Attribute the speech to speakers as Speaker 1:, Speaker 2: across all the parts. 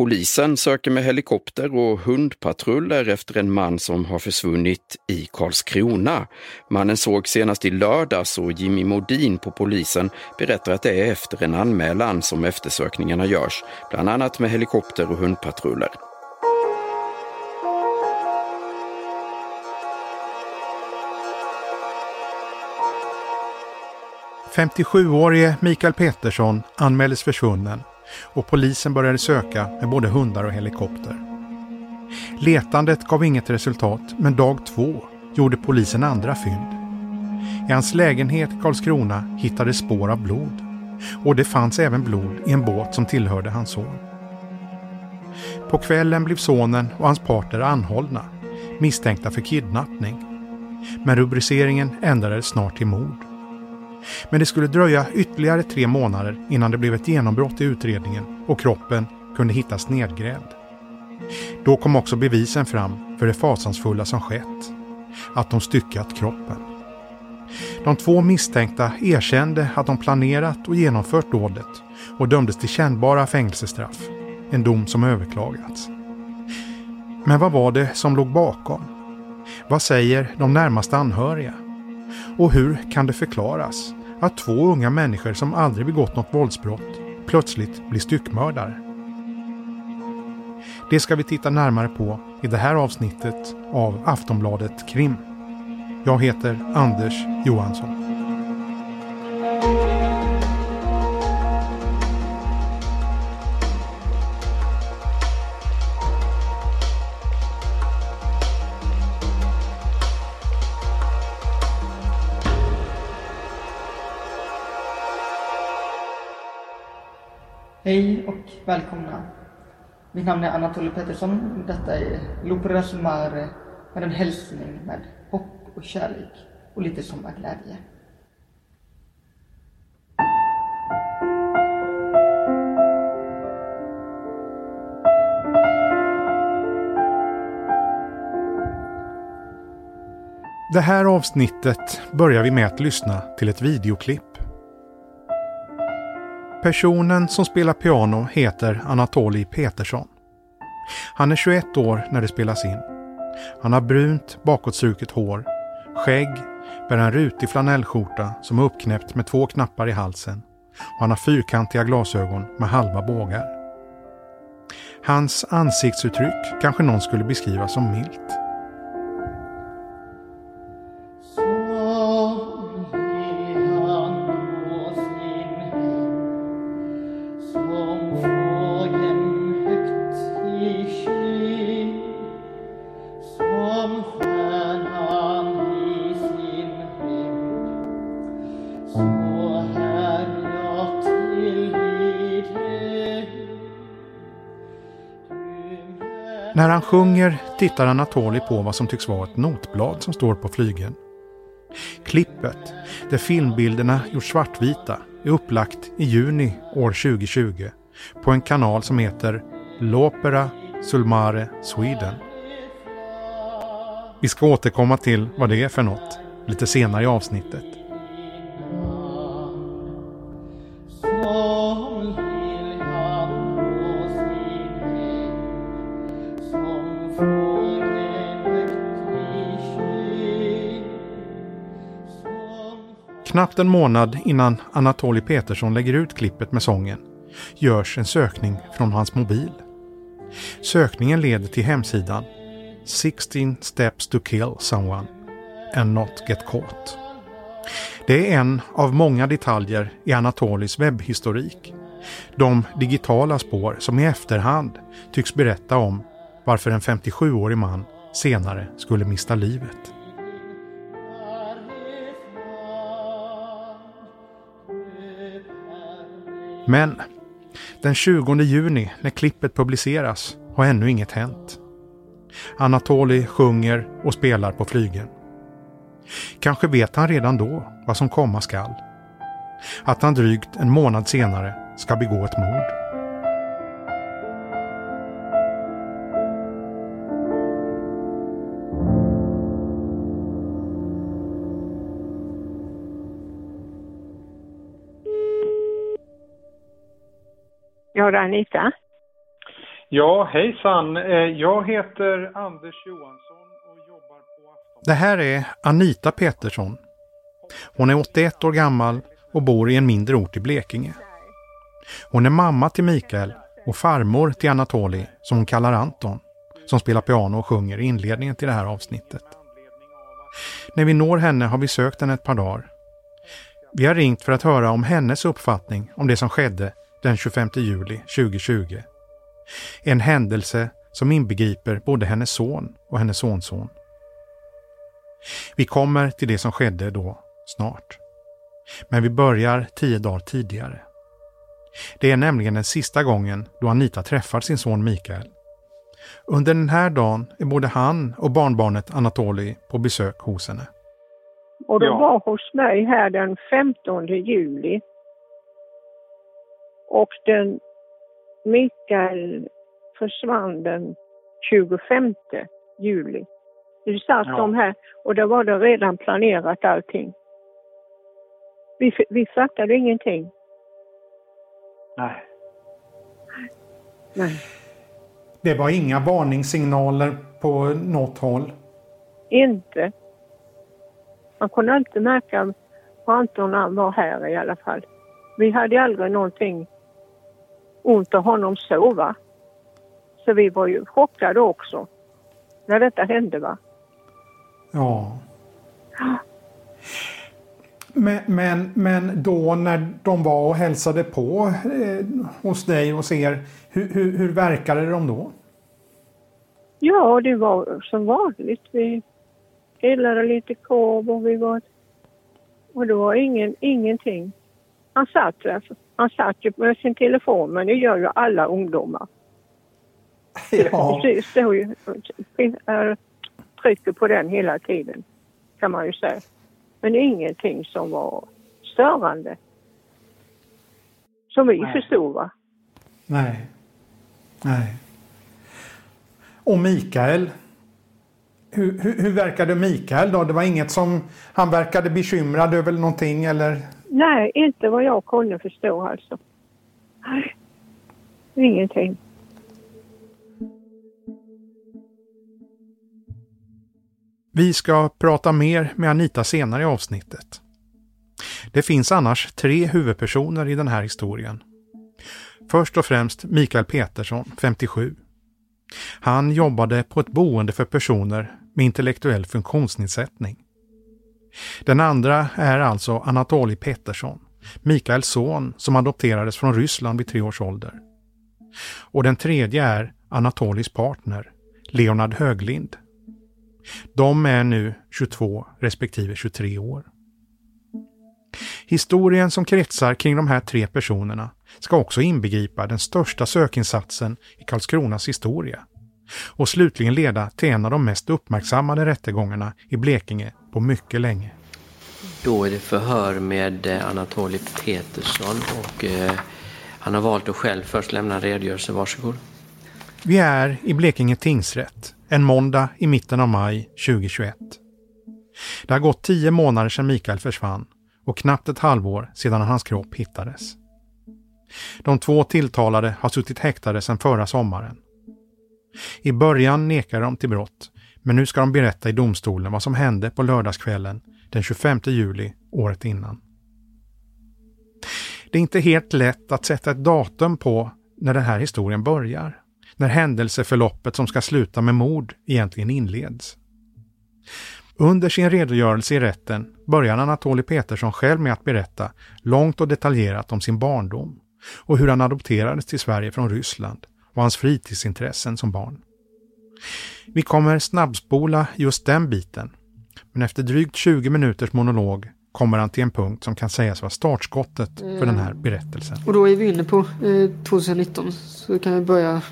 Speaker 1: Polisen söker med helikopter och hundpatruller efter en man som har försvunnit i Karlskrona. Mannen såg senast i lördags och Jimmy Modin på polisen berättar att det är efter en anmälan som eftersökningarna görs, bland annat med helikopter och hundpatruller.
Speaker 2: 57-årige Mikael Petersson anmäldes försvunnen och polisen började söka med både hundar och helikopter. Letandet gav inget resultat men dag två gjorde polisen andra fynd. I hans lägenhet i Karlskrona hittades spår av blod och det fanns även blod i en båt som tillhörde hans son. På kvällen blev sonen och hans partner anhållna, misstänkta för kidnappning. Men rubriceringen ändrades snart till mord. Men det skulle dröja ytterligare tre månader innan det blev ett genombrott i utredningen och kroppen kunde hittas nedgrävd. Då kom också bevisen fram för det fasansfulla som skett. Att de styckat kroppen. De två misstänkta erkände att de planerat och genomfört dådet och dömdes till kännbara fängelsestraff. En dom som överklagats. Men vad var det som låg bakom? Vad säger de närmaste anhöriga? Och hur kan det förklaras att två unga människor som aldrig begått något våldsbrott plötsligt blir styckmördare? Det ska vi titta närmare på i det här avsnittet av Aftonbladet Krim. Jag heter Anders Johansson.
Speaker 3: Välkomna. Mitt namn är Anatoly Pettersson. Detta är L'Opera Mare med en hälsning med hopp och kärlek och lite sommarglädje.
Speaker 2: Det här avsnittet börjar vi med att lyssna till ett videoklipp. Personen som spelar piano heter Anatolij Petersson. Han är 21 år när det spelas in. Han har brunt bakåtstruket hår, skägg, bär en rutig flanellskjorta som är uppknäppt med två knappar i halsen och han har fyrkantiga glasögon med halva bågar. Hans ansiktsuttryck kanske någon skulle beskriva som milt. När han sjunger tittar Anatoli på vad som tycks vara ett notblad som står på flygeln. Klippet, där filmbilderna gjorts svartvita, är upplagt i juni år 2020 på en kanal som heter L'Opera Sulmare Sweden. Vi ska återkomma till vad det är för något lite senare i avsnittet. Knappt en månad innan Anatoli Petersson lägger ut klippet med sången görs en sökning från hans mobil. Sökningen leder till hemsidan 16 steps to kill someone and not get caught. Det är en av många detaljer i Anatolis webbhistorik. De digitala spår som i efterhand tycks berätta om varför en 57-årig man senare skulle mista livet. Men den 20 juni när klippet publiceras har ännu inget hänt. Anatoli sjunger och spelar på flygen. Kanske vet han redan då vad som komma skall. Att han drygt en månad senare ska begå ett mord.
Speaker 4: Ja, Anita.
Speaker 2: Ja, hejsan. Eh, jag heter Anders Johansson och jobbar på Afton. Det här är Anita Petersson. Hon är 81 år gammal och bor i en mindre ort i Blekinge. Hon är mamma till Mikael och farmor till Anatoli som hon kallar Anton, som spelar piano och sjunger i inledningen till det här avsnittet. När vi når henne har vi sökt henne ett par dagar. Vi har ringt för att höra om hennes uppfattning om det som skedde den 25 juli 2020. En händelse som inbegriper både hennes son och hennes sonson. Vi kommer till det som skedde då snart. Men vi börjar tio dagar tidigare. Det är nämligen den sista gången då Anita träffar sin son Mikael. Under den här dagen är både han och barnbarnet Anatoli på besök hos henne.
Speaker 4: Och de var hos mig här den 15 juli. Och den Mikael försvann den 25 juli. Vi satt ja. de här och då var det redan planerat allting. Vi, vi fattade ingenting.
Speaker 2: Nej.
Speaker 4: Nej.
Speaker 2: Det var inga varningssignaler på något håll?
Speaker 4: Inte. Man kunde alltid märka på Anton när han var här i alla fall. Vi hade aldrig någonting ont av honom så va. Så vi var ju chockade också när detta hände va.
Speaker 2: Ja. Men, men, men då när de var och hälsade på eh, hos dig och er, hur, hur, hur verkade de då?
Speaker 4: Ja, det var som vanligt. Vi grillade lite korv och vi var... Och det var ingen, ingenting. Han satt där. Han satt ju med sin telefon, men det gör ju alla ungdomar.
Speaker 2: Ja.
Speaker 4: Det står ju, trycker på den hela tiden, kan man ju säga. Men ingenting som var störande. Som vi Nej. förstod va?
Speaker 2: Nej. Nej. Och Mikael? Hur, hur, hur verkade Mikael då? Det var inget som han verkade bekymrad över någonting eller?
Speaker 4: Nej, inte vad jag kunde förstå alltså. Nej, ingenting.
Speaker 2: Vi ska prata mer med Anita senare i avsnittet. Det finns annars tre huvudpersoner i den här historien. Först och främst Mikael Petersson, 57. Han jobbade på ett boende för personer med intellektuell funktionsnedsättning. Den andra är alltså Anatoli Pettersson, Mikaels son som adopterades från Ryssland vid tre års ålder. Och den tredje är Anatolis partner, Leonard Höglind, de är nu 22 respektive 23 år. Historien som kretsar kring de här tre personerna ska också inbegripa den största sökinsatsen i Karlskronas historia och slutligen leda till en av de mest uppmärksammade rättegångarna i Blekinge på mycket länge.
Speaker 5: Då är det förhör med eh, Anatoli Petersson och eh, han har valt att själv först lämna en redogörelse. Varsågod.
Speaker 2: Vi är i Blekinge tingsrätt en måndag i mitten av maj 2021. Det har gått tio månader sedan Mikael försvann och knappt ett halvår sedan hans kropp hittades. De två tilltalade har suttit häktade sedan förra sommaren. I början nekade de till brott, men nu ska de berätta i domstolen vad som hände på lördagskvällen den 25 juli året innan. Det är inte helt lätt att sätta ett datum på när den här historien börjar när händelseförloppet som ska sluta med mord egentligen inleds. Under sin redogörelse i rätten börjar Anatoli Petersson själv med att berätta långt och detaljerat om sin barndom och hur han adopterades till Sverige från Ryssland och hans fritidsintressen som barn. Vi kommer snabbspola just den biten, men efter drygt 20 minuters monolog kommer han till en punkt som kan sägas vara startskottet för den här berättelsen.
Speaker 3: Och då är vi inne på eh, 2019, så kan vi börja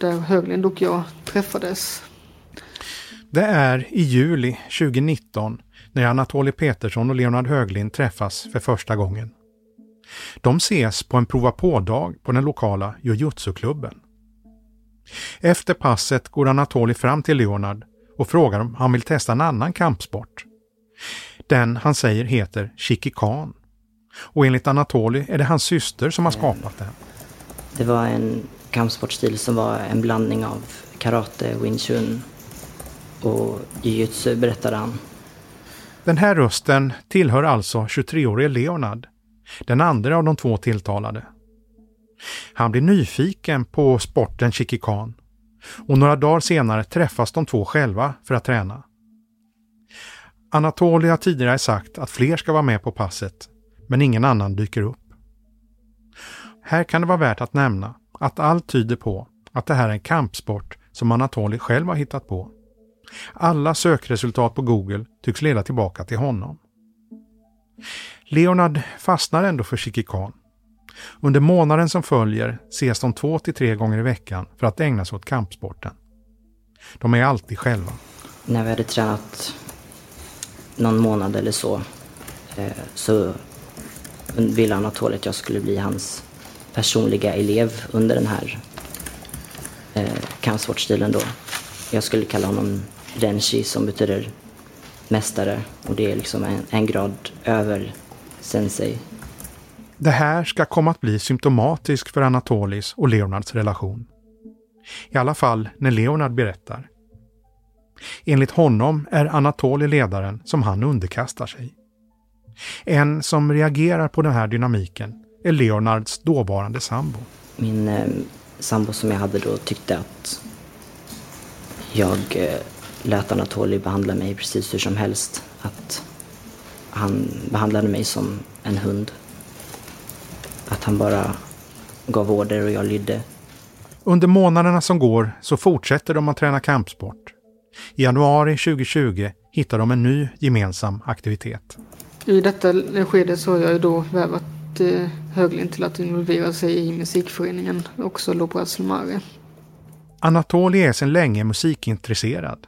Speaker 3: där Höglind och jag träffades.
Speaker 2: Det är i juli 2019 när Anatoli Petersson och Leonard Höglind träffas för första gången. De ses på en prova på-dag på den lokala jujutsu-klubben. Efter passet går Anatoli fram till Leonard och frågar om han vill testa en annan kampsport. Den han säger heter Shikikan. Och enligt Anatoli är det hans syster som har skapat den.
Speaker 6: Det var en kampsportstil som var en blandning av karate, wing chun och jujutsu berättade han.
Speaker 2: Den här rösten tillhör alltså 23-årige Leonard, den andra av de två tilltalade. Han blir nyfiken på sporten Shikikan och några dagar senare träffas de två själva för att träna. Anatoly har tidigare sagt att fler ska vara med på passet, men ingen annan dyker upp. Här kan det vara värt att nämna att allt tyder på att det här är en kampsport som Anatoly själv har hittat på. Alla sökresultat på Google tycks leda tillbaka till honom. Leonard fastnar ändå för Shikikan. Under månaden som följer ses de två till tre gånger i veckan för att ägna sig åt kampsporten. De är alltid själva.
Speaker 6: När vi hade tränat någon månad eller så eh, så ville Anatoly att jag skulle bli hans personliga elev under den här eh, kampsportstilen då. Jag skulle kalla honom Renshi som betyder mästare och det är liksom en, en grad över sensei.
Speaker 2: Det här ska komma att bli symptomatiskt för Anatolis och Leonards relation. I alla fall när Leonard berättar. Enligt honom är Anatoli ledaren som han underkastar sig. En som reagerar på den här dynamiken är Leonards dåvarande sambo.
Speaker 6: Min eh, sambo som jag hade då tyckte att jag eh, lät Anatoli behandla mig precis hur som helst. Att han behandlade mig som en hund. Att han bara gav order och jag lydde.
Speaker 2: Under månaderna som går så fortsätter de att träna kampsport. I januari 2020 hittar de en ny gemensam aktivitet.
Speaker 3: I detta skede så har jag ju då vävat eh, Höglin till att involvera sig i musikföreningen, också Lobras Mare.
Speaker 2: Anatoli är sedan länge musikintresserad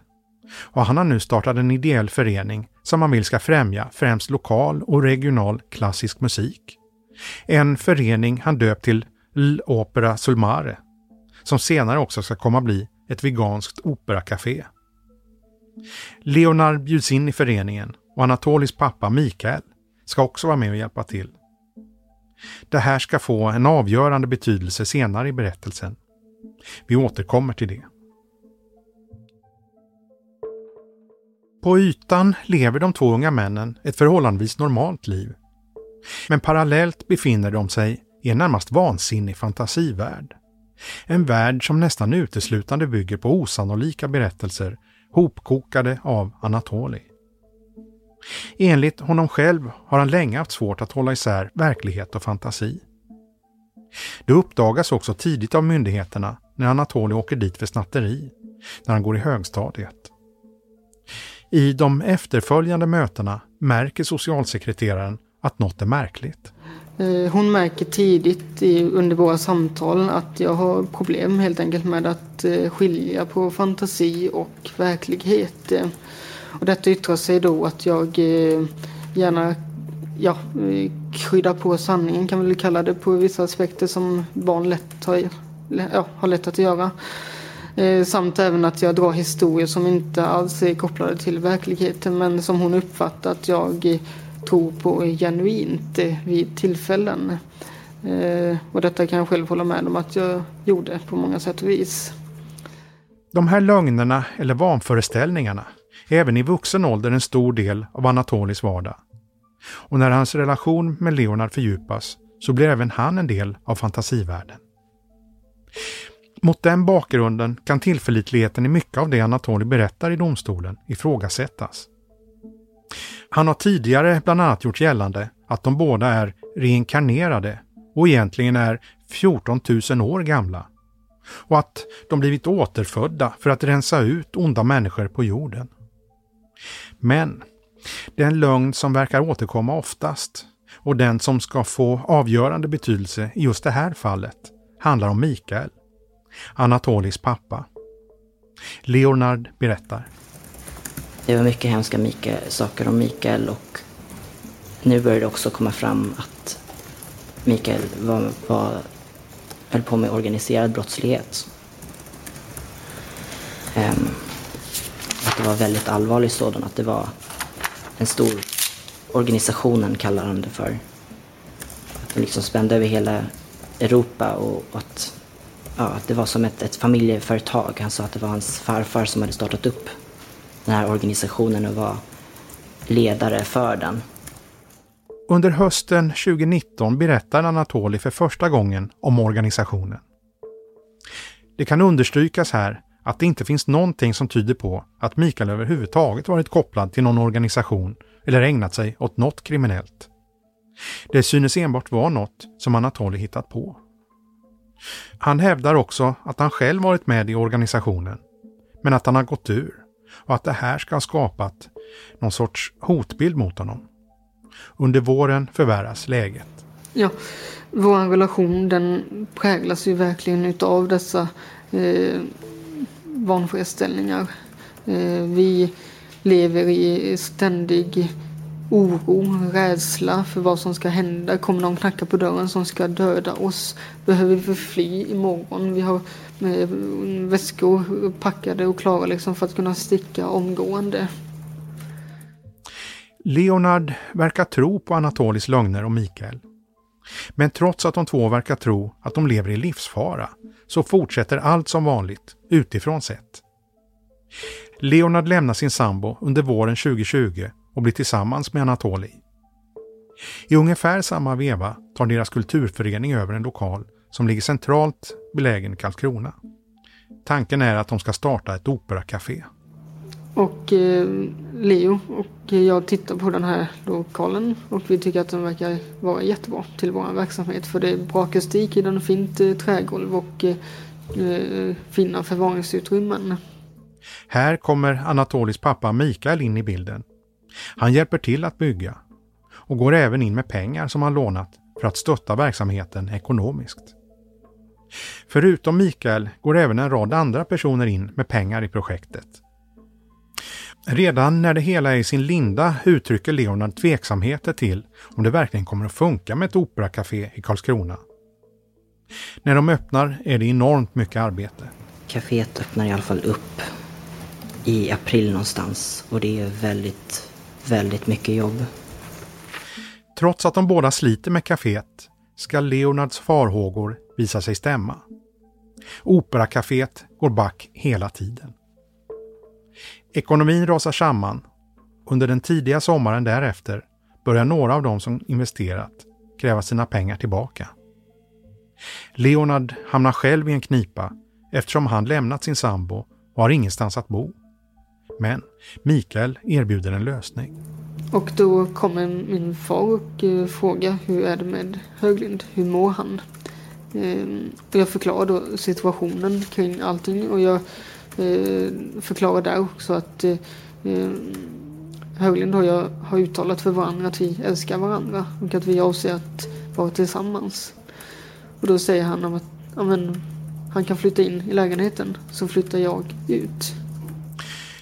Speaker 2: och han har nu startat en ideell förening som han vill ska främja främst lokal och regional klassisk musik. En förening han döpt till L'Opera Sulmare, som senare också ska komma bli ett veganskt operacafé. Leonard bjuds in i föreningen och Anatolis pappa Mikael ska också vara med och hjälpa till. Det här ska få en avgörande betydelse senare i berättelsen. Vi återkommer till det. På ytan lever de två unga männen ett förhållandevis normalt liv. Men parallellt befinner de sig i en närmast vansinnig fantasivärld. En värld som nästan uteslutande bygger på osannolika berättelser hopkokade av Anatoli. Enligt honom själv har han länge haft svårt att hålla isär verklighet och fantasi. Det uppdagas också tidigt av myndigheterna när Anatoli åker dit för snatteri, när han går i högstadiet. I de efterföljande mötena märker socialsekreteraren att något är märkligt.
Speaker 3: Eh, hon märker tidigt under våra samtal att jag har problem helt enkelt med att eh, skilja på fantasi och verklighet. Eh, och detta yttrar sig då att jag gärna ja, kryddar på sanningen kan vi väl kalla det på vissa aspekter som barn lätt har, ja, har lätt att göra. Samt även att jag drar historier som inte alls är kopplade till verkligheten men som hon uppfattar att jag tror på genuint vid tillfällen. Eh, och detta kan jag själv hålla med om att jag gjorde på många sätt och vis.
Speaker 2: De här lögnerna eller vanföreställningarna är även i vuxen ålder en stor del av Anatolis vardag. Och när hans relation med Leonard fördjupas så blir även han en del av fantasivärlden. Mot den bakgrunden kan tillförlitligheten i mycket av det Anatoli berättar i domstolen ifrågasättas. Han har tidigare bland annat gjort gällande att de båda är reinkarnerade och egentligen är 14 000 år gamla. Och att de blivit återfödda för att rensa ut onda människor på jorden. Men den lögn som verkar återkomma oftast och den som ska få avgörande betydelse i just det här fallet handlar om Mikael, Anatolis pappa. Leonard berättar.
Speaker 6: Det var mycket hemska Mikael, saker om Mikael och nu börjar det också komma fram att Mikael var, var, höll på med organiserad brottslighet. Um, att det var väldigt allvarlig sådan, att det var en stor organisationen kallar han det för. Att de liksom spände över hela Europa och att ja, det var som ett, ett familjeföretag. Han sa att det var hans farfar som hade startat upp den här organisationen och vara ledare för den.
Speaker 2: Under hösten 2019 berättar Anatoli för första gången om organisationen. Det kan understrykas här att det inte finns någonting som tyder på att Mikael överhuvudtaget varit kopplad till någon organisation eller ägnat sig åt något kriminellt. Det synes enbart vara något som Anatoli hittat på. Han hävdar också att han själv varit med i organisationen, men att han har gått ur och att det här ska ha skapat någon sorts hotbild mot honom. Under våren förvärras läget.
Speaker 3: Ja, vår relation den präglas ju verkligen utav dessa eh, vanföreställningar. Eh, vi lever i ständig oro, rädsla för vad som ska hända. Kommer någon knacka på dörren som ska döda oss? Behöver vi fly imorgon? Vi har väskor packade och klara liksom för att kunna sticka omgående.
Speaker 2: Leonard verkar tro på Anatolis lögner om Mikael. Men trots att de två verkar tro att de lever i livsfara så fortsätter allt som vanligt, utifrån sett. Leonard lämnar sin sambo under våren 2020 och blir tillsammans med Anatoli. I ungefär samma veva tar deras kulturförening över en lokal som ligger centralt belägen i Karlskrona. Tanken är att de ska starta ett operacafé.
Speaker 3: Och eh, Leo och jag tittar på den här lokalen och vi tycker att den verkar vara jättebra till vår verksamhet. För det är bra akustik i den, fint eh, trägolv och eh, fina förvaringsutrymmen.
Speaker 2: Här kommer Anatolis pappa Mikael in i bilden. Han hjälper till att bygga och går även in med pengar som han lånat för att stötta verksamheten ekonomiskt. Förutom Mikael går även en rad andra personer in med pengar i projektet. Redan när det hela är i sin linda uttrycker Leonard tveksamheter till om det verkligen kommer att funka med ett operacafé i Karlskrona. När de öppnar är det enormt mycket arbete.
Speaker 6: Caféet öppnar i alla fall upp i april någonstans och det är väldigt, väldigt mycket jobb.
Speaker 2: Trots att de båda sliter med kaféet ska Leonards farhågor visa sig stämma. Operakaféet går back hela tiden. Ekonomin rasar samman. Under den tidiga sommaren därefter börjar några av de som investerat kräva sina pengar tillbaka. Leonard hamnar själv i en knipa eftersom han lämnat sin sambo och har ingenstans att bo. Men Mikael erbjuder en lösning.
Speaker 3: Och då kommer min far och eh, frågar hur är det med Höglind? Hur mår han? Ehm, och jag förklarar då situationen kring allting och jag eh, förklarar där också att eh, Höglind och jag har uttalat för varandra att vi älskar varandra och att vi avser att vara tillsammans. Och då säger han att han kan flytta in i lägenheten så flyttar jag ut.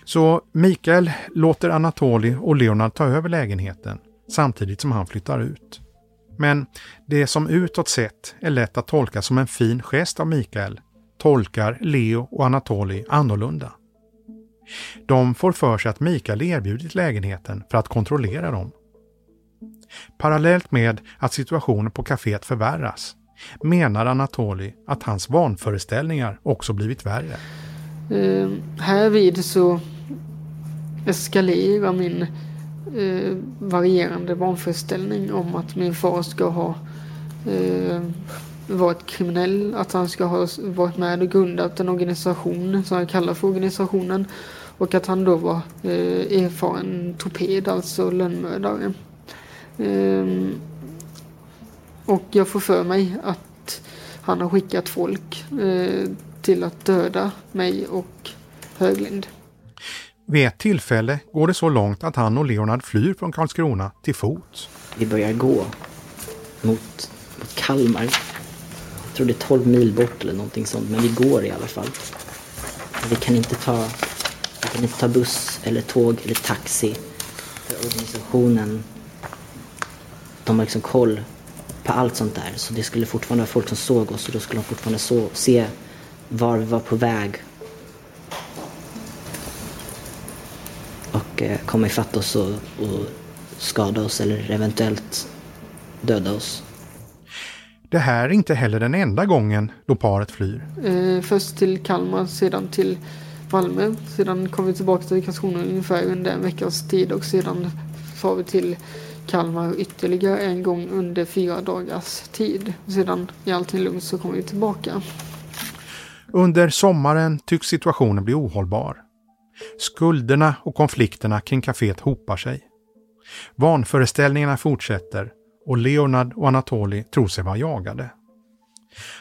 Speaker 2: Så Mikael låter Anatoli och Leonard ta över lägenheten samtidigt som han flyttar ut. Men det som utåt sett är lätt att tolka som en fin gest av Mikael tolkar Leo och Anatoli annorlunda. De får för sig att Mikael erbjudit lägenheten för att kontrollera dem. Parallellt med att situationen på kaféet förvärras menar Anatoli att hans vanföreställningar också blivit värre.
Speaker 3: Eh, uh, här vid så eskalera min eh, varierande vanföreställning om att min far ska ha eh, varit kriminell, att han ska ha varit med och grundat en organisation som jag kallar för organisationen och att han då var eh, erfaren torped, alltså lönnmördare. Eh, och jag får för mig att han har skickat folk eh, till att döda mig och Höglind.
Speaker 2: Vid ett tillfälle går det så långt att han och Leonard flyr från Karlskrona till fots.
Speaker 6: Vi börjar gå mot, mot Kalmar. Jag tror det är 12 mil bort eller någonting sånt, men vi går i alla fall. Vi kan inte ta, vi kan inte ta buss eller tåg eller taxi. För organisationen, de har liksom koll på allt sånt där. Så det skulle fortfarande vara folk som såg oss och då skulle de fortfarande så, se var vi var på väg komma ifatt oss och, och skada oss eller eventuellt döda oss.
Speaker 2: Det här är inte heller den enda gången då paret flyr.
Speaker 3: Eh, först till Kalmar, sedan till Malmö. Sedan kom vi tillbaka till Karlskrona ungefär under en veckas tid och sedan far vi till Kalmar ytterligare en gång under fyra dagars tid. Sedan är allting lugnt så kommer vi tillbaka.
Speaker 2: Under sommaren tycks situationen bli ohållbar. Skulderna och konflikterna kring kaféet hopar sig. Vanföreställningarna fortsätter och Leonard och Anatoli tror sig vara jagade.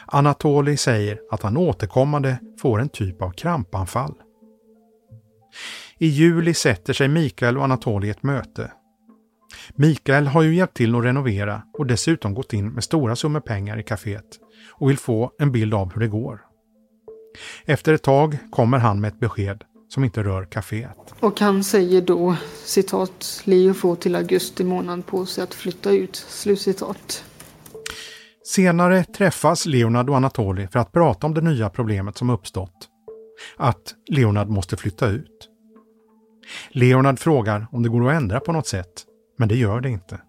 Speaker 2: Anatoli säger att han återkommande får en typ av krampanfall. I juli sätter sig Mikael och Anatoli i ett möte. Mikael har ju hjälpt till att renovera och dessutom gått in med stora summor pengar i kaféet och vill få en bild av hur det går. Efter ett tag kommer han med ett besked som inte rör kaféet.
Speaker 3: Och han säger då citat Leo får till augusti månad på sig att flytta ut. Slutcitat.
Speaker 2: Senare träffas Leonard och Anatoli för att prata om det nya problemet som uppstått. Att Leonard måste flytta ut. Leonard frågar om det går att ändra på något sätt, men det gör det inte.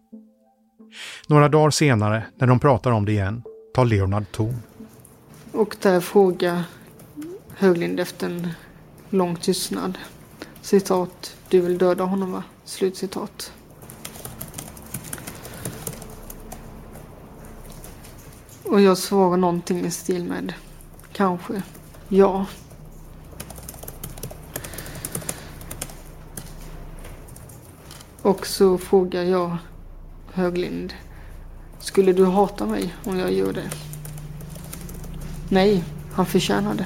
Speaker 2: Några dagar senare, när de pratar om det igen, tar Leonard ton.
Speaker 3: Och där frågar Höglind efter en lång tystnad. Citat, du vill döda honom va? Slutcitat. Och jag svarar någonting i stil med kanske, ja. Och så frågar jag Höglind. Skulle du hata mig om jag gör det? Nej, han förtjänar det,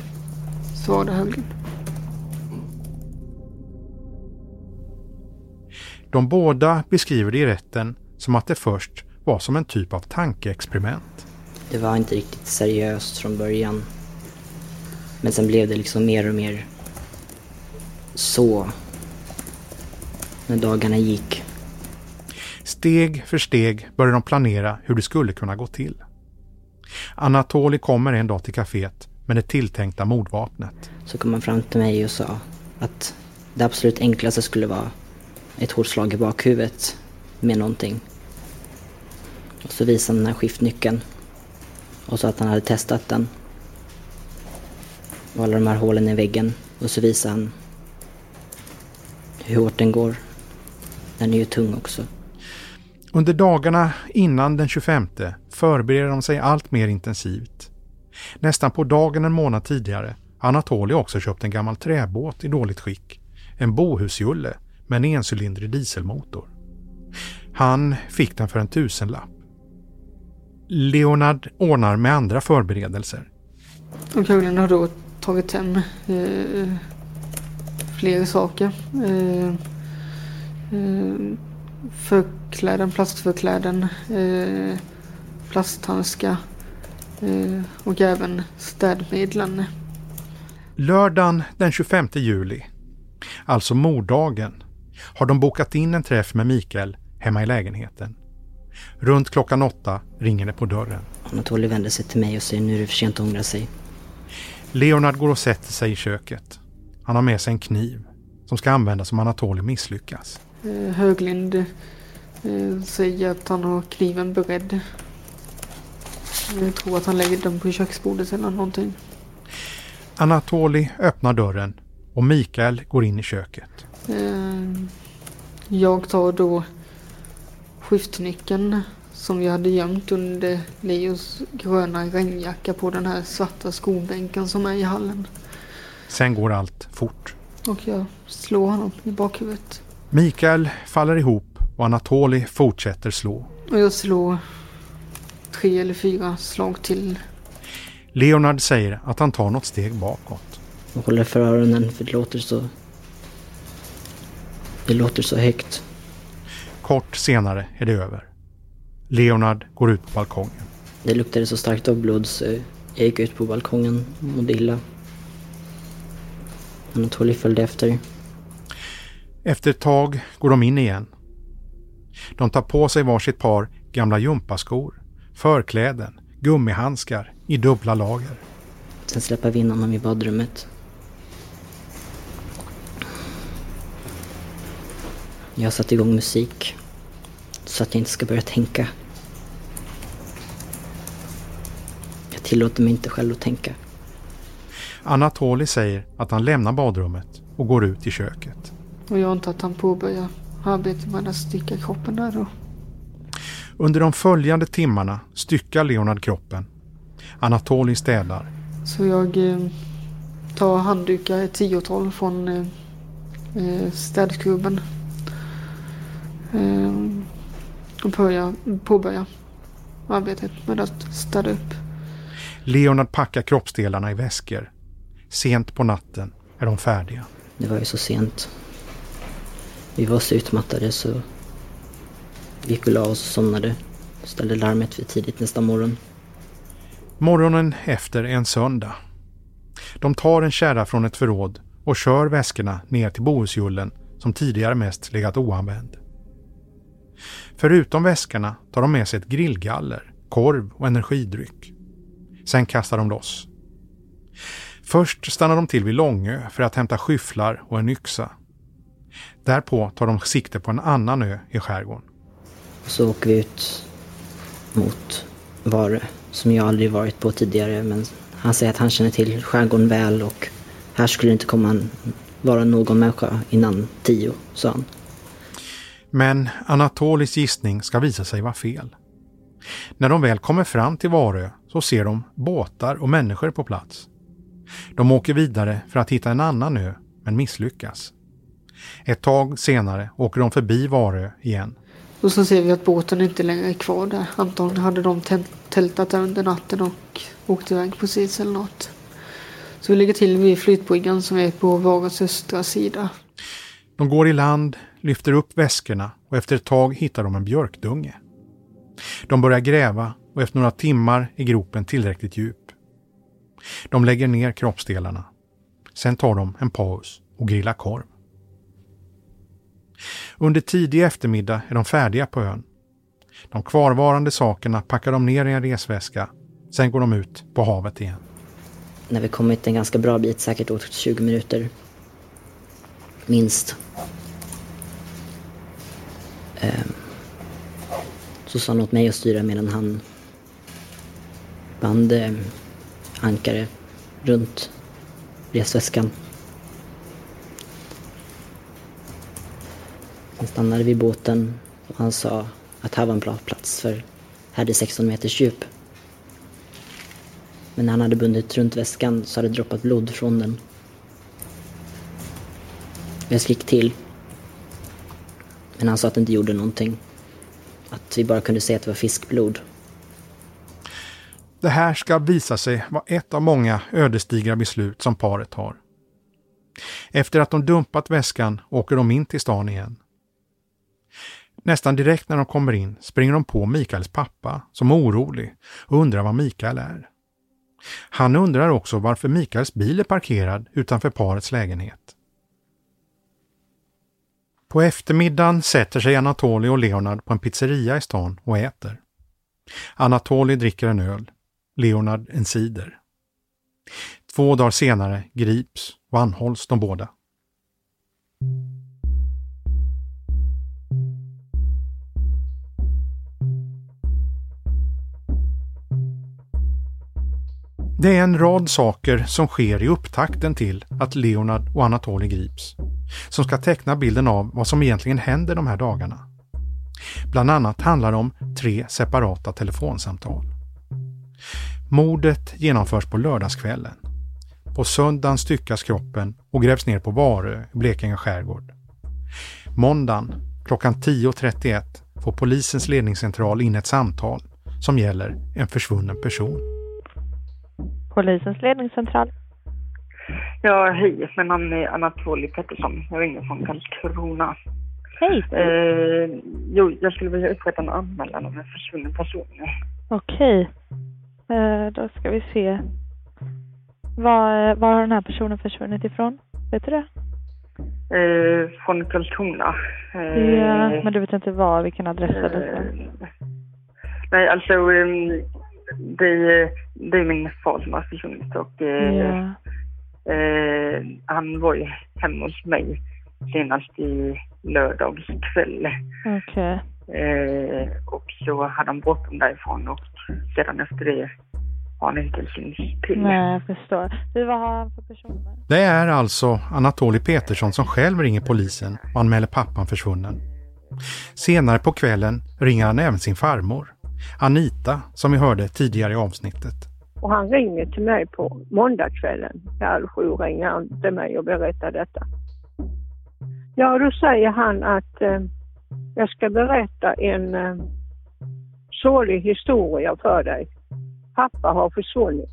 Speaker 3: svarade Höglind.
Speaker 2: De båda beskriver det i rätten som att det först var som en typ av tankeexperiment.
Speaker 6: Det var inte riktigt seriöst från början. Men sen blev det liksom mer och mer så när dagarna gick.
Speaker 2: Steg för steg började de planera hur det skulle kunna gå till. Anatoli kommer en dag till kaféet med det tilltänkta mordvapnet.
Speaker 6: Så kom han fram till mig och sa att det absolut enklaste skulle vara ett hårt slag i bakhuvudet med någonting. Och så visade han den här skiftnyckeln och sa att han hade testat den. Och alla de här hålen i väggen. Och så visade han hur hårt den går. Den är ju tung också.
Speaker 2: Under dagarna innan den 25 förbereder de sig allt mer intensivt. Nästan på dagen en månad tidigare har Anatoly också köpt en gammal träbåt i dåligt skick. En bohusjulle med en encylindrig dieselmotor. Han fick den för en tusenlapp. Leonard ordnar med andra förberedelser.
Speaker 3: Kulen har då tagit hem eh, flera saker. Eh, eh, förkläden, plastförkläden, eh, plasthandskar eh, och även städmedlen.
Speaker 2: Lördagen den 25 juli, alltså morddagen, har de bokat in en träff med Mikael hemma i lägenheten. Runt klockan åtta ringer det på dörren.
Speaker 6: Anatoly vänder sig till mig och säger nu är det för sent att ångra sig.
Speaker 2: Leonard går och sätter sig i köket. Han har med sig en kniv som ska användas om Anatoly misslyckas.
Speaker 3: Eh, Höglind eh, säger att han har kniven beredd. Jag tror att han lägger den på köksbordet eller någonting.
Speaker 2: Anatoly öppnar dörren och Mikael går in i köket.
Speaker 3: Eh, jag tar då skiftnyckeln som jag hade gömt under Leos gröna regnjacka på den här svarta skobänken som är i hallen.
Speaker 2: Sen går allt fort.
Speaker 3: Och jag slår honom i bakhuvudet.
Speaker 2: Mikael faller ihop och Anatoly fortsätter slå.
Speaker 3: Och jag slår tre eller fyra slag till.
Speaker 2: Leonard säger att han tar något steg bakåt.
Speaker 6: Och håller för öronen för det låter så... Det låter så högt.
Speaker 2: Kort senare är det över. Leonard går ut på balkongen.
Speaker 6: Det luktade så starkt av blod så jag gick ut på balkongen och mådde illa. Anatoly följde efter.
Speaker 2: Efter ett tag går de in igen. De tar på sig varsitt par gamla gympaskor, förkläden, gummihandskar i dubbla lager.
Speaker 6: Sen släpper vi in honom i badrummet. Jag satte igång musik så att jag inte ska börja tänka. tillåter mig inte själv att tänka.
Speaker 2: Anatoli säger att han lämnar badrummet och går ut i köket.
Speaker 3: Och jag antar att han påbörjar arbetet med att sticka kroppen där då.
Speaker 2: Under de följande timmarna styckar Leonard kroppen. Anatoli städar.
Speaker 3: Så jag eh, tar handdukar, ett tiotal från eh, eh städskrubben. Eh, och börjar, påbörjar arbetet med att städa upp.
Speaker 2: Leonard packar kroppsdelarna i väskor. Sent på natten är de färdiga.
Speaker 6: Det var ju så sent. Vi var så utmattade så vi gick och la oss och somnade. Ställde larmet för tidigt nästa morgon.
Speaker 2: Morgonen efter är en söndag. De tar en kärra från ett förråd och kör väskorna ner till Bohusjullen som tidigare mest legat oanvänd. Förutom väskorna tar de med sig ett grillgaller, korv och energidryck. Sen kastar de loss. Först stannar de till vid Långö för att hämta skyfflar och en yxa. Därpå tar de sikte på en annan ö i skärgården.
Speaker 6: Så åker vi ut mot Varö, som jag aldrig varit på tidigare. Men han säger att han känner till skärgården väl och här skulle det inte komma vara någon människa innan tio, sa han.
Speaker 2: Men Anatolis gissning ska visa sig vara fel. När de väl kommer fram till Varö så ser de båtar och människor på plats. De åker vidare för att hitta en annan ö, men misslyckas. Ett tag senare åker de förbi Varö igen.
Speaker 3: Och så ser vi att båten inte längre är kvar där. Antagligen hade de tältat där under natten och åkt iväg precis eller något. Så vi lägger till vid flytbryggan som är på Varös östra sida.
Speaker 2: De går i land, lyfter upp väskorna och efter ett tag hittar de en björkdunge. De börjar gräva och efter några timmar är gropen tillräckligt djup. De lägger ner kroppsdelarna. Sen tar de en paus och grillar korv. Under tidig eftermiddag är de färdiga på ön. De kvarvarande sakerna packar de ner i en resväska. Sen går de ut på havet igen.
Speaker 6: När vi kommit en ganska bra bit, säkert åt 20 minuter. Minst. Så sa han åt mig att styra medan han band ehm, ankare runt resväskan. Sen stannade vi båten och han sa att här var en bra plats för här är det 16 meters djup. Men när han hade bundit runt väskan så hade det droppat blod från den. Jag skrek till. Men han sa att det inte gjorde någonting. Att vi bara kunde se att det var fiskblod.
Speaker 2: Det här ska visa sig vara ett av många ödesdigra beslut som paret har. Efter att de dumpat väskan åker de in till stan igen. Nästan direkt när de kommer in springer de på Mikaels pappa som är orolig och undrar var Mikael är. Han undrar också varför Mikaels bil är parkerad utanför parets lägenhet. På eftermiddagen sätter sig Anatoli och Leonard på en pizzeria i stan och äter. Anatoli dricker en öl, Leonard en cider. Två dagar senare grips och anhålls de båda. Det är en rad saker som sker i upptakten till att Leonard och Anatoly grips, som ska teckna bilden av vad som egentligen händer de här dagarna. Bland annat handlar det om tre separata telefonsamtal. Mordet genomförs på lördagskvällen. På söndagen styckas kroppen och grävs ner på Varö i Blekinge skärgård. Måndagen klockan 10.31 får polisens ledningscentral in ett samtal som gäller en försvunnen person
Speaker 7: polisens ledningscentral.
Speaker 8: Ja, hej. Min namn är Anatoli Pettersson. Jag ringer från Karlskrona.
Speaker 7: Hej.
Speaker 8: Eh, jo, jag skulle vilja upprätta en anmälan om en försvunnen person.
Speaker 7: Okej. Eh, då ska vi se. Var, var har den här personen försvunnit ifrån? Vet du det?
Speaker 8: Eh, från Karlskrona.
Speaker 7: Eh, ja, men du vet inte var, vilken adress eller så?
Speaker 8: Eh, nej, alltså det, det är min far som har försvunnit och yeah. eh, han var ju hemma hos mig senast i lördags kväll.
Speaker 7: Okay.
Speaker 8: Eh, och så hade han bråttom därifrån och sedan efter det han inte syns till.
Speaker 7: Nej, jag förstår. Du, vad har han för personnummer?
Speaker 2: Det är alltså Anatolij Petersson som själv ringer polisen och anmäler pappan försvunnen. Senare på kvällen ringer han även sin farmor, Anita, som vi hörde tidigare i avsnittet.
Speaker 4: Och han ringer till mig på måndagskvällen. Halv sju ringer han till mig och berättar detta. Ja, då säger han att eh, jag ska berätta en eh, sorglig historia för dig. Pappa har försvunnit.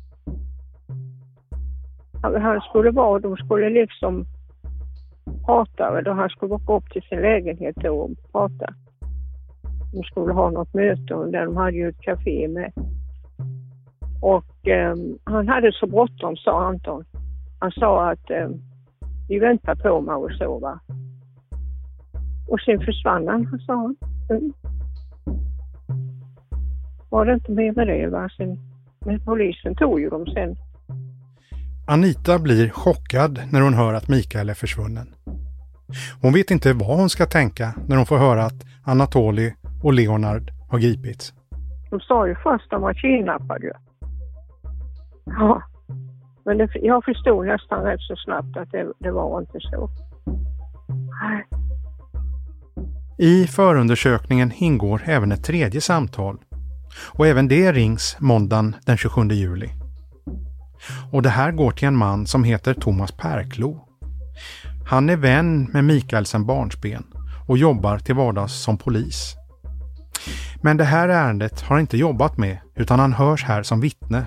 Speaker 4: Han skulle vara, de skulle liksom prata, eller han skulle åka upp till sin lägenhet och prata. De skulle ha något möte och de hade ju ett café med. Och eh, han hade så bråttom sa Anton. Han sa att eh, vi väntar på mig och så va. Och sen försvann han, sa han. Mm. Var det inte mer med det va. Sen, men polisen tog ju dem sen.
Speaker 2: Anita blir chockad när hon hör att Mikael är försvunnen. Hon vet inte vad hon ska tänka när hon får höra att Anatoli och Leonard har gripits.
Speaker 4: De sa ju först att de var kidnappade. Ja, men det, jag förstod nästan rätt så snabbt att det, det var inte så. Nej.
Speaker 2: I förundersökningen ingår även ett tredje samtal och även det rings måndagen den 27 juli. Och det här går till en man som heter Thomas Perklo. Han är vän med Mikael sedan barnsben och jobbar till vardags som polis. Men det här ärendet har han inte jobbat med utan han hörs här som vittne.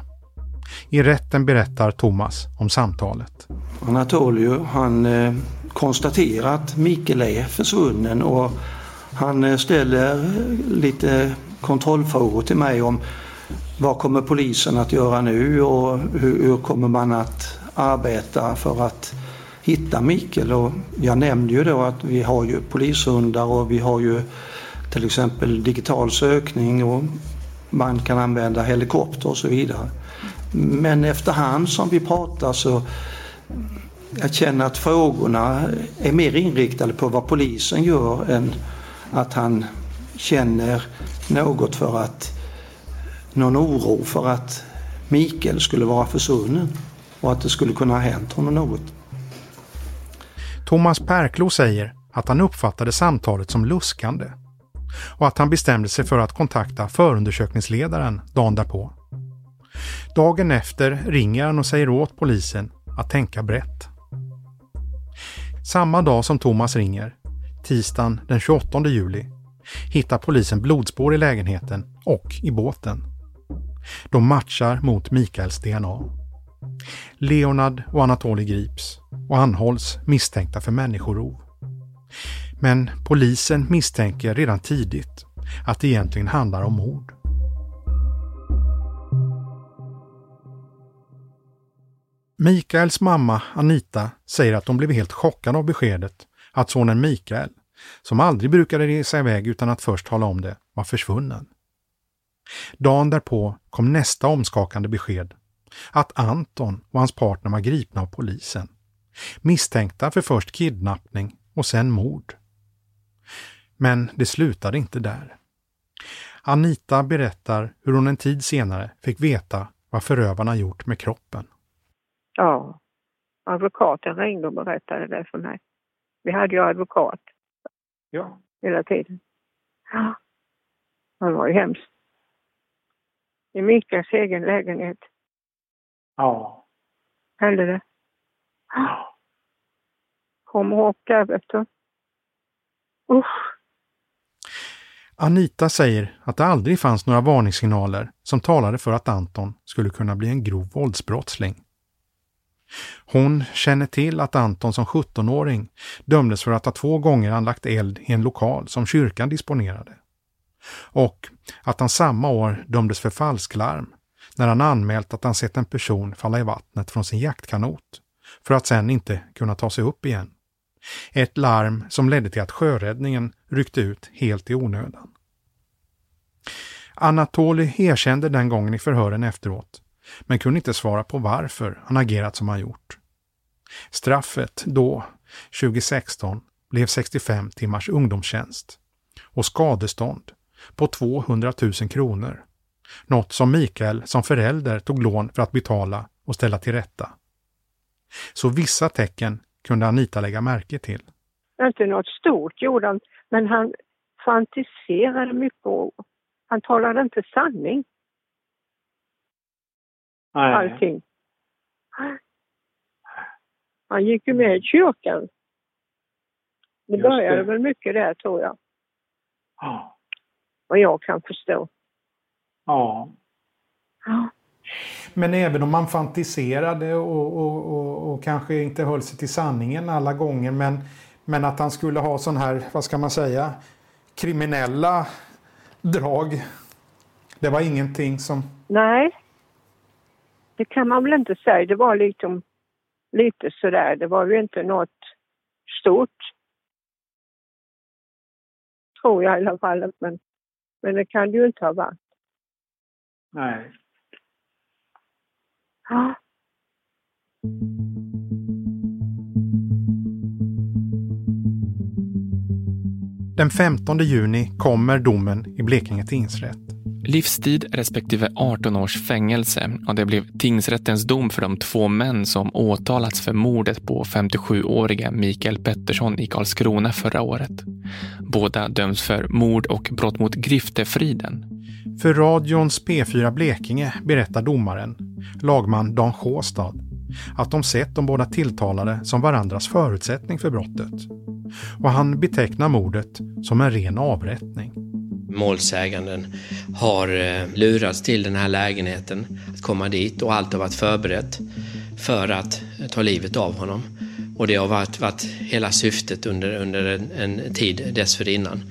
Speaker 2: I rätten berättar Thomas om samtalet.
Speaker 9: Anatolio han eh, konstaterar att Mikael är försvunnen och han eh, ställer lite kontrollfrågor till mig om vad kommer polisen att göra nu och hur, hur kommer man att arbeta för att hitta Mikael? Och jag nämnde ju då att vi har ju polishundar och vi har ju till exempel digital sökning och man kan använda helikopter och så vidare. Men efterhand som vi pratar så jag känner att frågorna är mer inriktade på vad polisen gör än att han känner något för att någon oro för att Mikael skulle vara försvunnen och att det skulle kunna ha hänt honom något.
Speaker 2: Thomas Perklo säger att han uppfattade samtalet som luskande och att han bestämde sig för att kontakta förundersökningsledaren dagen därpå. Dagen efter ringer han och säger åt polisen att tänka brett. Samma dag som Thomas ringer, tisdagen den 28 juli, hittar polisen blodspår i lägenheten och i båten. De matchar mot Mikaels DNA. Leonard och Anatoli grips och anhålls misstänkta för människorov. Men polisen misstänker redan tidigt att det egentligen handlar om mord. Mikaels mamma Anita säger att de blev helt chockade av beskedet att sonen Mikael, som aldrig brukade resa iväg utan att först tala om det, var försvunnen. Dagen därpå kom nästa omskakande besked. Att Anton och hans partner var gripna av polisen. Misstänkta för först kidnappning och sen mord. Men det slutade inte där. Anita berättar hur hon en tid senare fick veta vad förövarna gjort med kroppen.
Speaker 4: Ja, advokaten ringde och berättade det för mig. Vi hade ju advokat. Ja. Hela tiden. Ja. Det var ju hemskt. I Mikaels egen lägenhet.
Speaker 10: Ja.
Speaker 4: Hände det? Ja. Kommer ihåg det, du. Usch.
Speaker 2: Anita säger att det aldrig fanns några varningssignaler som talade för att Anton skulle kunna bli en grov våldsbrottsling. Hon känner till att Anton som 17-åring dömdes för att ha två gånger anlagt eld i en lokal som kyrkan disponerade. Och att han samma år dömdes för falsklarm när han anmält att han sett en person falla i vattnet från sin jaktkanot för att sen inte kunna ta sig upp igen. Ett larm som ledde till att sjöräddningen ryckte ut helt i onödan. Anatoli erkände den gången i förhören efteråt, men kunde inte svara på varför han agerat som han gjort. Straffet då, 2016, blev 65 timmars ungdomstjänst och skadestånd på 200 000 kronor Något som Mikael som förälder tog lån för att betala och ställa till rätta. Så vissa tecken kunde Anita lägga märke till.
Speaker 4: Inte något stort gjorde han, men han fantiserade mycket och han talade inte sanning.
Speaker 10: Nej.
Speaker 4: Allting. Han gick ju med i kyrkan. Det
Speaker 10: Just
Speaker 4: började
Speaker 10: det.
Speaker 4: väl mycket där tror jag,
Speaker 10: Ja.
Speaker 4: vad jag kan förstå.
Speaker 10: Ja.
Speaker 4: Ja.
Speaker 2: Men även om man fantiserade och, och, och, och kanske inte höll sig till sanningen alla gånger men, men att han skulle ha sån här, vad ska man säga, kriminella drag. Det var ingenting som...
Speaker 4: Nej, det kan man väl inte säga. Det var liksom lite sådär. Det var ju inte något stort. Tror jag i alla fall. Men, men det kan det ju inte ha varit.
Speaker 10: Nej.
Speaker 4: Ja.
Speaker 2: Den 15 juni kommer domen i Blekinge tingsrätt.
Speaker 11: Livstid respektive 18 års fängelse och det blev tingsrättens dom för de två män som åtalats för mordet på 57-åriga Mikael Pettersson i Karlskrona förra året. Båda döms för mord och brott mot griftefriden.
Speaker 2: För radions P4 Blekinge berättar domaren, lagman Dan Sjåstad, att de sett de båda tilltalade som varandras förutsättning för brottet. Och han betecknar mordet som en ren avrättning.
Speaker 5: Målsäganden har eh, lurats till den här lägenheten att komma dit och allt har varit förberett för att eh, ta livet av honom. Och det har varit, varit hela syftet under, under en, en tid dessförinnan.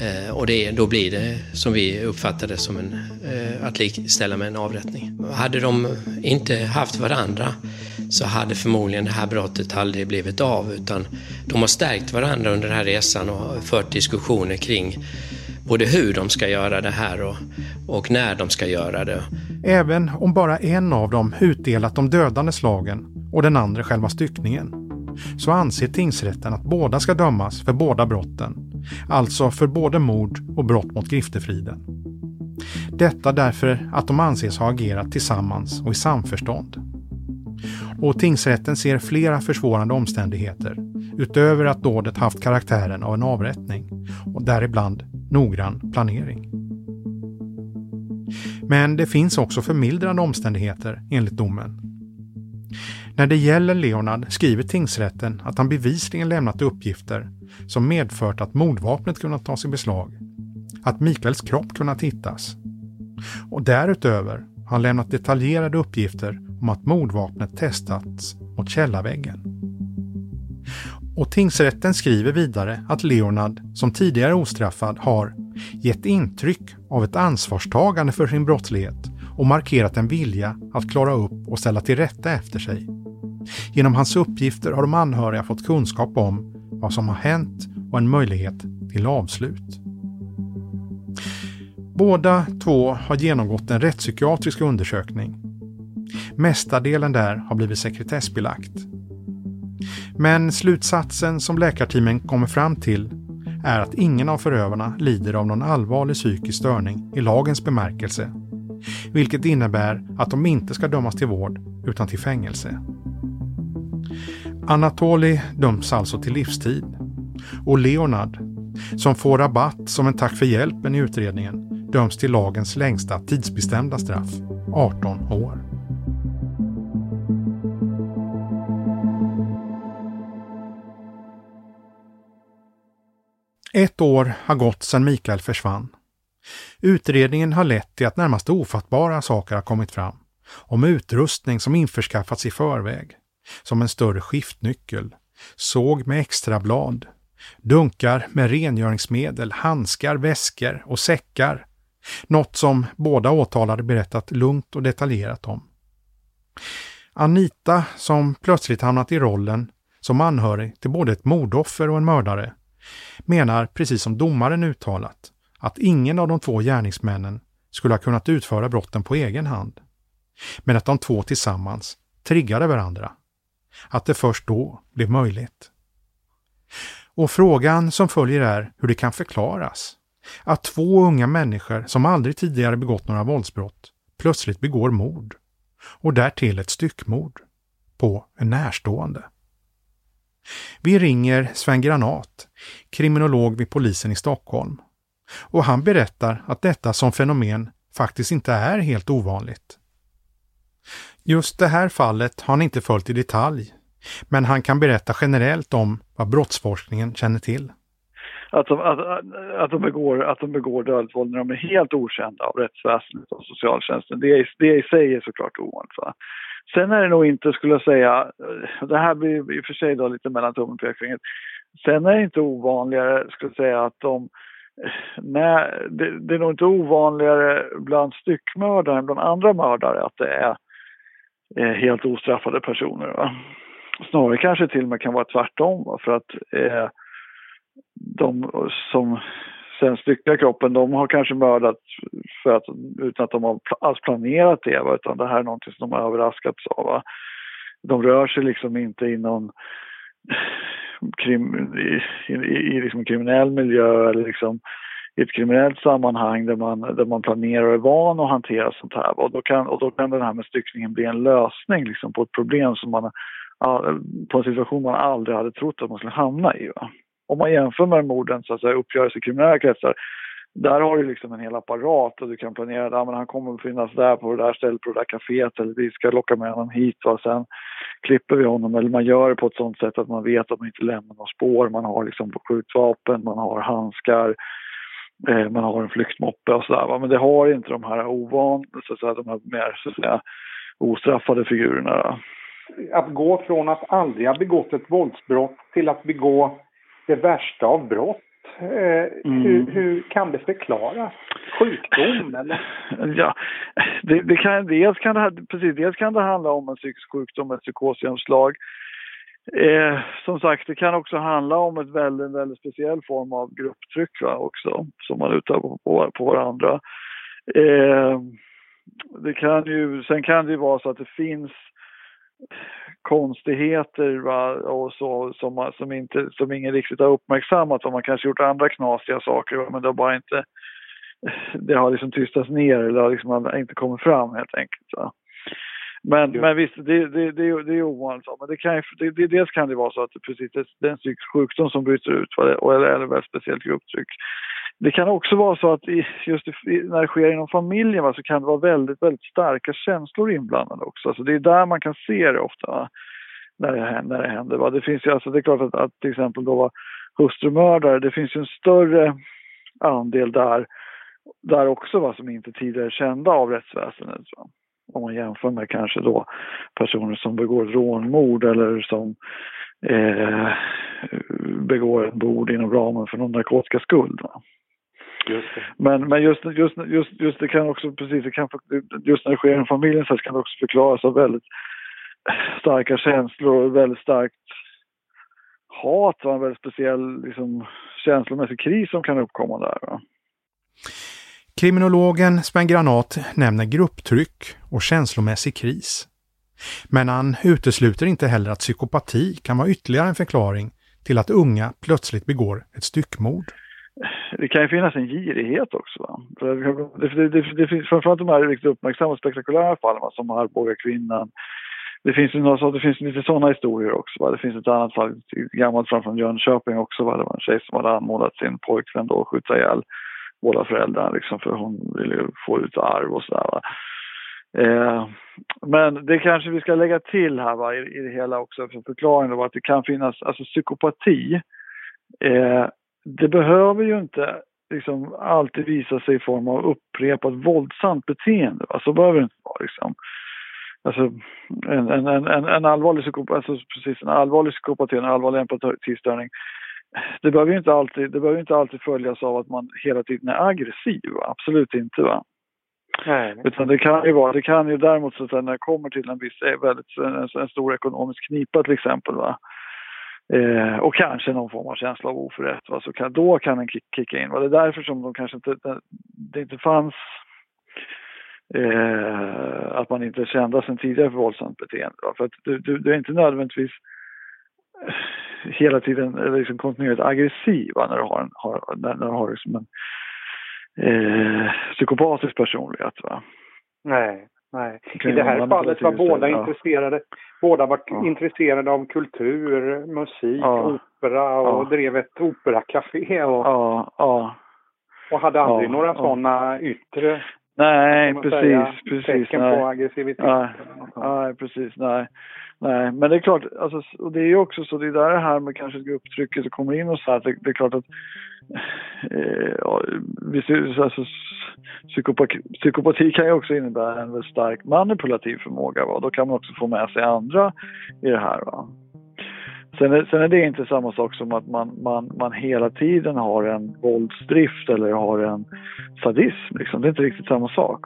Speaker 5: Eh, och det, då blir det, som vi uppfattar det, som en, eh, att likställa med en avrättning. Hade de inte haft varandra så hade förmodligen det här brottet aldrig blivit av utan de har stärkt varandra under den här resan och fört diskussioner kring både hur de ska göra det här och, och när de ska göra det.
Speaker 2: Även om bara en av dem utdelat de dödande slagen och den andra själva styckningen så anser tingsrätten att båda ska dömas för båda brotten. Alltså för både mord och brott mot griftefriden. Detta därför att de anses ha agerat tillsammans och i samförstånd. Och tingsrätten ser flera försvårande omständigheter utöver att dådet haft karaktären av en avrättning och däribland noggrann planering. Men det finns också förmildrande omständigheter enligt domen. När det gäller Leonard skriver tingsrätten att han bevisligen lämnat uppgifter som medfört att mordvapnet kunnat tas i beslag, att Mikaels kropp kunnat hittas. Och därutöver har han lämnat detaljerade uppgifter om att mordvapnet testats mot källarväggen. Och tingsrätten skriver vidare att Leonard, som tidigare ostraffad, har gett intryck av ett ansvarstagande för sin brottslighet och markerat en vilja att klara upp och ställa till rätta efter sig. Genom hans uppgifter har de anhöriga fått kunskap om vad som har hänt och en möjlighet till avslut. Båda två har genomgått en rättspsykiatrisk undersökning. Mestadelen där har blivit sekretessbelagt. Men slutsatsen som läkarteamen kommer fram till är att ingen av förövarna lider av någon allvarlig psykisk störning i lagens bemärkelse. Vilket innebär att de inte ska dömas till vård utan till fängelse. Anatoli döms alltså till livstid. Och Leonard, som får rabatt som en tack för hjälpen i utredningen, döms till lagens längsta tidsbestämda straff, 18 år. Ett år har gått sedan Mikael försvann. Utredningen har lett till att närmast ofattbara saker har kommit fram. Om utrustning som införskaffats i förväg, som en större skiftnyckel, såg med extra blad, dunkar med rengöringsmedel, handskar, väskor och säckar. Något som båda åtalade berättat lugnt och detaljerat om. Anita, som plötsligt hamnat i rollen som anhörig till både ett mordoffer och en mördare, menar, precis som domaren uttalat, att ingen av de två gärningsmännen skulle ha kunnat utföra brotten på egen hand. Men att de två tillsammans triggade varandra. Att det först då blev möjligt. Och frågan som följer är hur det kan förklaras. att två unga människor som aldrig tidigare begått några våldsbrott plötsligt begår mord. Och därtill ett styckmord. På en närstående. Vi ringer Sven Granat, kriminolog vid polisen i Stockholm. Och han berättar att detta som fenomen faktiskt inte är helt ovanligt. Just det här fallet har han inte följt i detalj, men han kan berätta generellt om vad brottsforskningen känner till.
Speaker 12: Att de, att, att de begår, att de begår dödligt våld när de är helt okända av rättsväsendet och socialtjänsten, det, det i sig är såklart ovanligt. Va? Sen är det nog inte, skulle jag säga, eh, det här blir i och för sig då lite mellan tummen och pekfingret. Sen är det inte ovanligare, skulle jag säga, att de eh, Nej, det, det, är nog inte ovanligare bland styckmördare än bland andra mördare att det är, eh, helt ostraffade personer. Va? Snarare kanske till och med kan vara tvärtom. Va? För att eh, de som sen styckar kroppen, de har kanske mördat för att, utan att de har alls planerat det, va? utan det här är någonting som de har överraskats av. Va? De rör sig liksom inte i någon krim, i, i, i liksom kriminell miljö eller liksom i ett kriminellt sammanhang där man, där man planerar och är van att hantera sånt här. Och då kan, och då kan den här med styckningen bli en lösning liksom, på ett problem som man, på en situation man aldrig hade trott att man skulle hamna i. Va? Om man jämför med morden, så att säga, uppgörelser i kriminella kretsar, där har du liksom en hel apparat och du kan planera att men han kommer att finnas där på det där stället, på det där kaféet eller vi ska locka med honom hit och sen klipper vi honom eller man gör det på ett sånt sätt att man vet att man inte lämnar några spår. Man har liksom skjutvapen, man har handskar, eh, man har en flyktmoppe och sådär. Men det har inte de här ovan, så att säga, de här mer så att säga, ostraffade figurerna. Då.
Speaker 13: Att gå från att aldrig ha begått ett våldsbrott till att begå det värsta av brott Eh, mm. hur, hur, kan det förklaras? Sjukdom eller?
Speaker 12: Ja, det, det, kan, dels, kan det, precis, dels kan det handla om en psykisk sjukdom, ett psykosgenomslag. Eh, som sagt, det kan också handla om ett väldigt, väldigt speciell form av grupptryck va, också, som man utövar på, på, på varandra. Eh, det kan ju, sen kan det ju vara så att det finns konstigheter va, och så som, som, inte, som ingen riktigt har uppmärksammat. Och man kanske gjort andra knasiga saker va, men det har bara inte det har liksom tystats ner eller har liksom inte kommit fram helt enkelt. Va. Men, men visst, det, det, det, det är ovanligt. Men det kan, det, det, dels kan det vara så att det, precis, det är en psykisk sjukdom som bryter ut eller, eller väldigt speciellt grupptryck. Det kan också vara så att just när det sker inom familjen va, så kan det vara väldigt, väldigt starka känslor inblandade också. Alltså det är där man kan se det ofta va, när, det, när det händer. Va. Det, finns ju, alltså, det är klart att, att till exempel då hustrumördare, det finns ju en större andel där, där också va, som inte tidigare är kända av rättsväsendet. Va. Om man jämför med kanske då personer som begår rånmord eller som eh, begår ett mord inom ramen för någon narkotikaskuld. Va. Just men, men just, just, just, just det kan också, precis, det kan, just när det sker i en familj så kan det också förklaras av väldigt starka känslor och väldigt starkt hat och en väldigt speciell liksom, känslomässig kris som kan uppkomma där. Va?
Speaker 2: Kriminologen Sven Granat nämner grupptryck och känslomässig kris. Men han utesluter inte heller att psykopati kan vara ytterligare en förklaring till att unga plötsligt begår ett styckmord
Speaker 12: det kan ju finnas en girighet också. Va? Det, det, det, det finns framförallt de här riktigt uppmärksamma och spektakulära fallen som Arboga kvinnan. Det finns, det finns lite sådana historier också. Va? Det finns ett annat fall, ett gammalt fall från Jönköping också. Va? Det var en tjej som hade anmodat sin pojkvän att skjuta ihjäl båda föräldrarna liksom, för hon ville få ut arv och sådär. Eh, men det kanske vi ska lägga till här va, i, i det hela också för förklaringen att det kan finnas, alltså psykopati eh, det behöver ju inte liksom alltid visa sig i form av upprepat våldsamt beteende. Va? Så behöver det inte vara. Liksom. Alltså, en, en, en, en allvarlig psykopati, alltså precis, en allvarlig psykopati, en allvarlig empatistörning, det behöver ju inte alltid, det behöver inte alltid följas av att man hela tiden är aggressiv. Absolut inte. va. Nej. Utan det kan ju vara, det kan ju däremot så att när det kommer till en viss, väldigt, en, en stor ekonomisk knipa till exempel, va? Eh, och kanske någon form av känsla av oförrätt. Va? Så kan, då kan den kicka in. Va? Det är därför som de kanske inte, det inte fanns eh, att man inte kände sen tidigare för våldsamt beteende. Va? För att du, du, du, är inte nödvändigtvis hela tiden eller liksom kontinuerligt aggressiv va? när du har, en, har, när, du har liksom en, eh, psykopatisk personlighet. Va?
Speaker 13: Nej, nej. I det här fallet var båda ja. intresserade. Båda var ja. intresserade av kultur, musik, ja. opera och drev ett operacafé. Och, och hade aldrig några sådana yttre
Speaker 12: Nej, precis. Säga, precis
Speaker 13: tecken
Speaker 12: nej.
Speaker 13: på aggressivitet.
Speaker 12: Nej, nej, precis. Nej. Nej, men det är klart, alltså, och det är ju också så, det är där det här med kanske grupptrycket kommer in och så här, det, det är klart att eh, ja, alltså, psykopati, psykopati kan ju också innebära en väldigt stark manipulativ förmåga. Va? Då kan man också få med sig andra i det här. Va? Sen är, sen är det inte samma sak som att man, man, man hela tiden har en våldsdrift eller har en sadism. Liksom. Det är inte riktigt samma sak.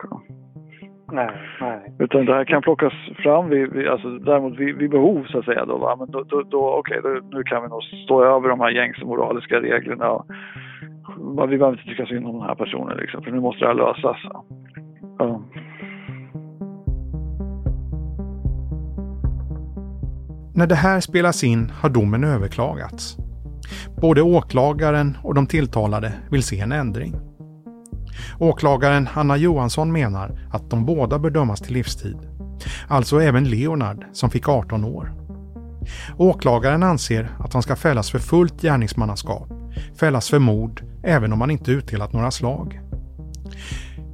Speaker 13: Nej, nej.
Speaker 12: Utan det här kan plockas fram vid, vid, alltså, däremot vid, vid behov så att säga. Då, va? Men då, då, då okej, okay, nu kan vi nog stå över de här gängse moraliska reglerna. Och, vi behöver inte tycka synd om den här personen liksom, för nu måste det här lösas. Ja.
Speaker 2: När det här spelas in har domen överklagats. Både åklagaren och de tilltalade vill se en ändring. Åklagaren Hanna Johansson menar att de båda bör dömas till livstid. Alltså även Leonard som fick 18 år. Åklagaren anser att han ska fällas för fullt gärningsmannaskap, fällas för mord även om han inte utdelat några slag.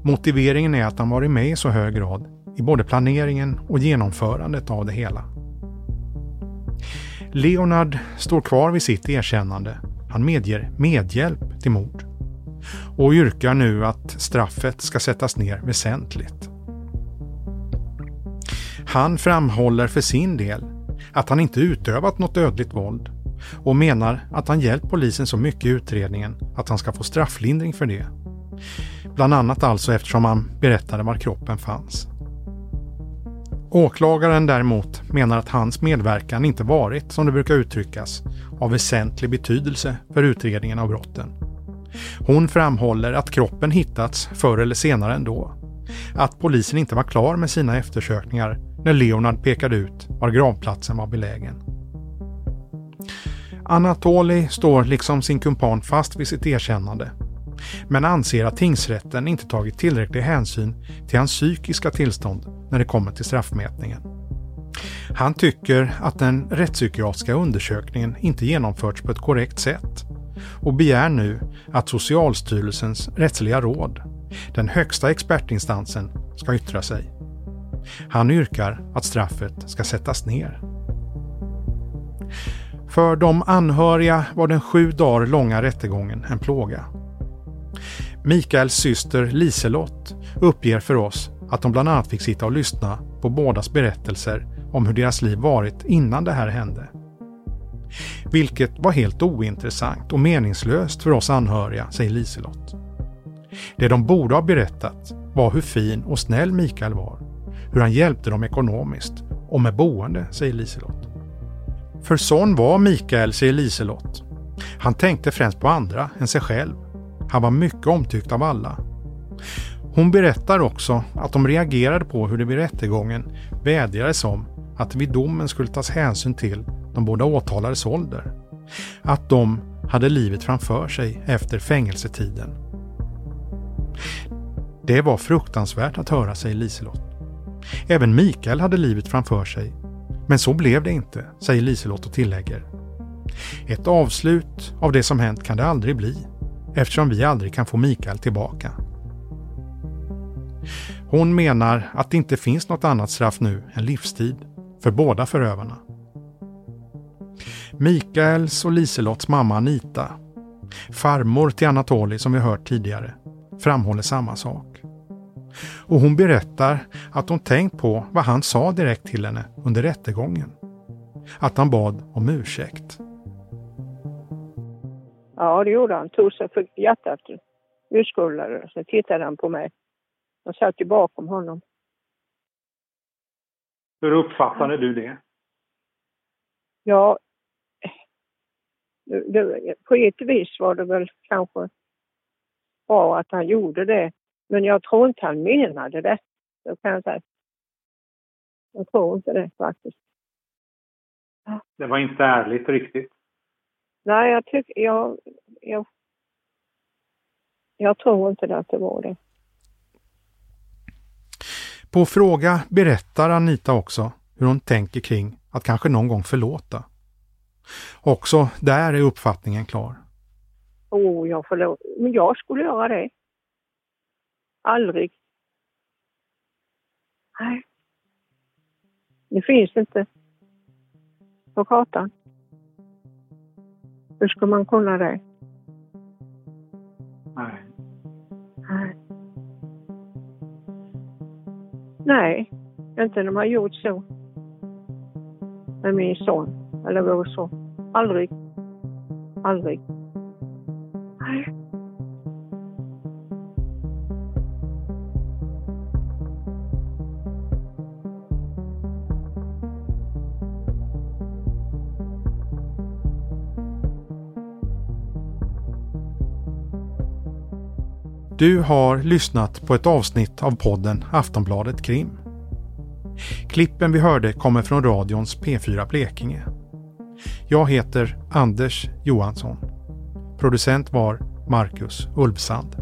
Speaker 2: Motiveringen är att han varit med i så hög grad i både planeringen och genomförandet av det hela. Leonard står kvar vid sitt erkännande. Han medger medhjälp till mord och yrkar nu att straffet ska sättas ner väsentligt. Han framhåller för sin del att han inte utövat något dödligt våld och menar att han hjälpt polisen så mycket i utredningen att han ska få strafflindring för det. Bland annat alltså eftersom han berättade var kroppen fanns. Åklagaren däremot menar att hans medverkan inte varit, som det brukar uttryckas, av väsentlig betydelse för utredningen av brotten. Hon framhåller att kroppen hittats förr eller senare ändå. Att polisen inte var klar med sina eftersökningar när Leonard pekade ut var gravplatsen var belägen. Anatoli står liksom sin kumpan fast vid sitt erkännande men anser att tingsrätten inte tagit tillräcklig hänsyn till hans psykiska tillstånd när det kommer till straffmätningen. Han tycker att den rättspsykiatriska undersökningen inte genomförts på ett korrekt sätt och begär nu att Socialstyrelsens rättsliga råd, den högsta expertinstansen, ska yttra sig. Han yrkar att straffet ska sättas ner. För de anhöriga var den sju dagar långa rättegången en plåga. Mikaels syster Liselott uppger för oss att de bland annat fick sitta och lyssna på bådas berättelser om hur deras liv varit innan det här hände. Vilket var helt ointressant och meningslöst för oss anhöriga, säger Liselott. Det de borde ha berättat var hur fin och snäll Mikael var, hur han hjälpte dem ekonomiskt och med boende, säger Liselott. För sån var Mikael, säger Liselott. Han tänkte främst på andra än sig själv. Han var mycket omtyckt av alla. Hon berättar också att de reagerade på hur det vid rättegången vädjades om att det vid domen skulle tas hänsyn till de båda åtalades ålder. Att de hade livet framför sig efter fängelsetiden. Det var fruktansvärt att höra, säger Liselott. Även Mikael hade livet framför sig. Men så blev det inte, säger Liselott och tillägger. Ett avslut av det som hänt kan det aldrig bli, eftersom vi aldrig kan få Mikael tillbaka. Hon menar att det inte finns något annat straff nu än livstid för båda förövarna. Mikaels och Liselotts mamma Anita, farmor till Anatoli som vi hört tidigare, framhåller samma sak. Och hon berättar att hon tänkt på vad han sa direkt till henne under rättegången. Att han bad om ursäkt.
Speaker 4: Ja, det gjorde han. Tog sig för hjärtat, urskuldade Så tittade han på mig. Jag satt ju bakom honom.
Speaker 13: Hur uppfattade du det?
Speaker 4: Ja, det, på ett vis var det väl kanske bra att han gjorde det. Men jag tror inte han menade det. Det kan jag säga. Jag tror inte det faktiskt.
Speaker 13: Det var inte ärligt riktigt.
Speaker 4: Nej, jag tycker... Jag, jag, Jag tror inte att det var det.
Speaker 2: På fråga berättar Anita också hur hon tänker kring att kanske någon gång förlåta. Också där är uppfattningen klar.
Speaker 4: Oh, jag förlåter. Men jag skulle göra det. Aldrig. Nej. Det finns inte på kartan. Hur ska man kunna det?
Speaker 10: Nej,
Speaker 4: inte när man gjort så. Med min son, eller vår son. Aldrig. Aldrig.
Speaker 2: Du har lyssnat på ett avsnitt av podden Aftonbladet Krim. Klippen vi hörde kommer från radions P4 Blekinge. Jag heter Anders Johansson. Producent var Marcus Ulfsand.